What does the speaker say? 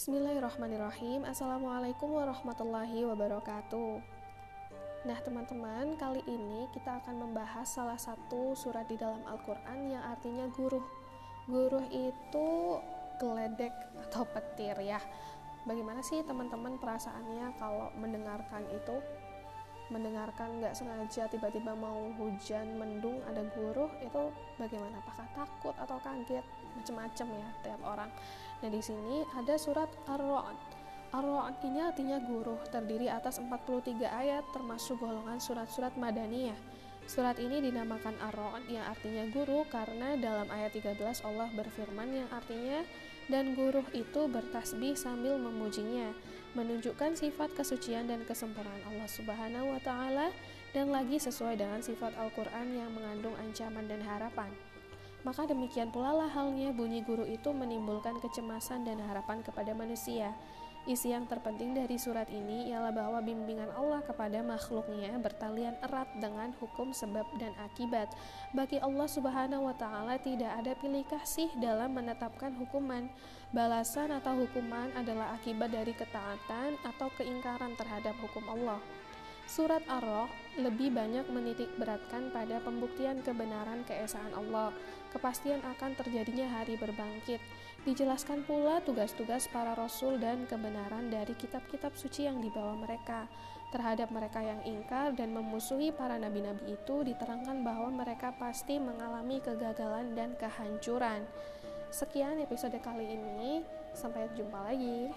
Bismillahirrahmanirrahim. Assalamualaikum warahmatullahi wabarakatuh. Nah teman-teman kali ini kita akan membahas salah satu surat di dalam Al-Quran yang artinya guruh. Guruh itu geledek atau petir ya. Bagaimana sih teman-teman perasaannya kalau mendengarkan itu mendengarkan nggak sengaja tiba-tiba mau hujan mendung ada guruh itu bagaimana? Apakah takut atau kaget? Macam-macam ya tiap orang. Nah di sini ada surat ar-ra'd. Ar-ra'd ini artinya guruh terdiri atas 43 ayat termasuk golongan surat-surat madaniyah Surat ini dinamakan Ar-Ra'd yang artinya guru karena dalam ayat 13 Allah berfirman yang artinya dan guru itu bertasbih sambil memujinya, menunjukkan sifat kesucian dan kesempurnaan Allah Subhanahu wa taala dan lagi sesuai dengan sifat Al-Qur'an yang mengandung ancaman dan harapan. Maka demikian pula lah halnya bunyi guru itu menimbulkan kecemasan dan harapan kepada manusia. Isi yang terpenting dari surat ini ialah bahwa bimbingan Allah kepada makhluknya bertalian erat dengan hukum sebab dan akibat. Bagi Allah Subhanahu wa taala tidak ada pilih kasih dalam menetapkan hukuman. Balasan atau hukuman adalah akibat dari ketaatan atau keingkaran terhadap hukum Allah. Surat Ar-Rah lebih banyak menitik beratkan pada pembuktian kebenaran keesaan Allah, kepastian akan terjadinya hari berbangkit. Dijelaskan pula tugas-tugas para rasul dan kebenaran dari kitab-kitab suci yang dibawa mereka. Terhadap mereka yang ingkar dan memusuhi para nabi-nabi itu diterangkan bahwa mereka pasti mengalami kegagalan dan kehancuran. Sekian episode kali ini, sampai jumpa lagi.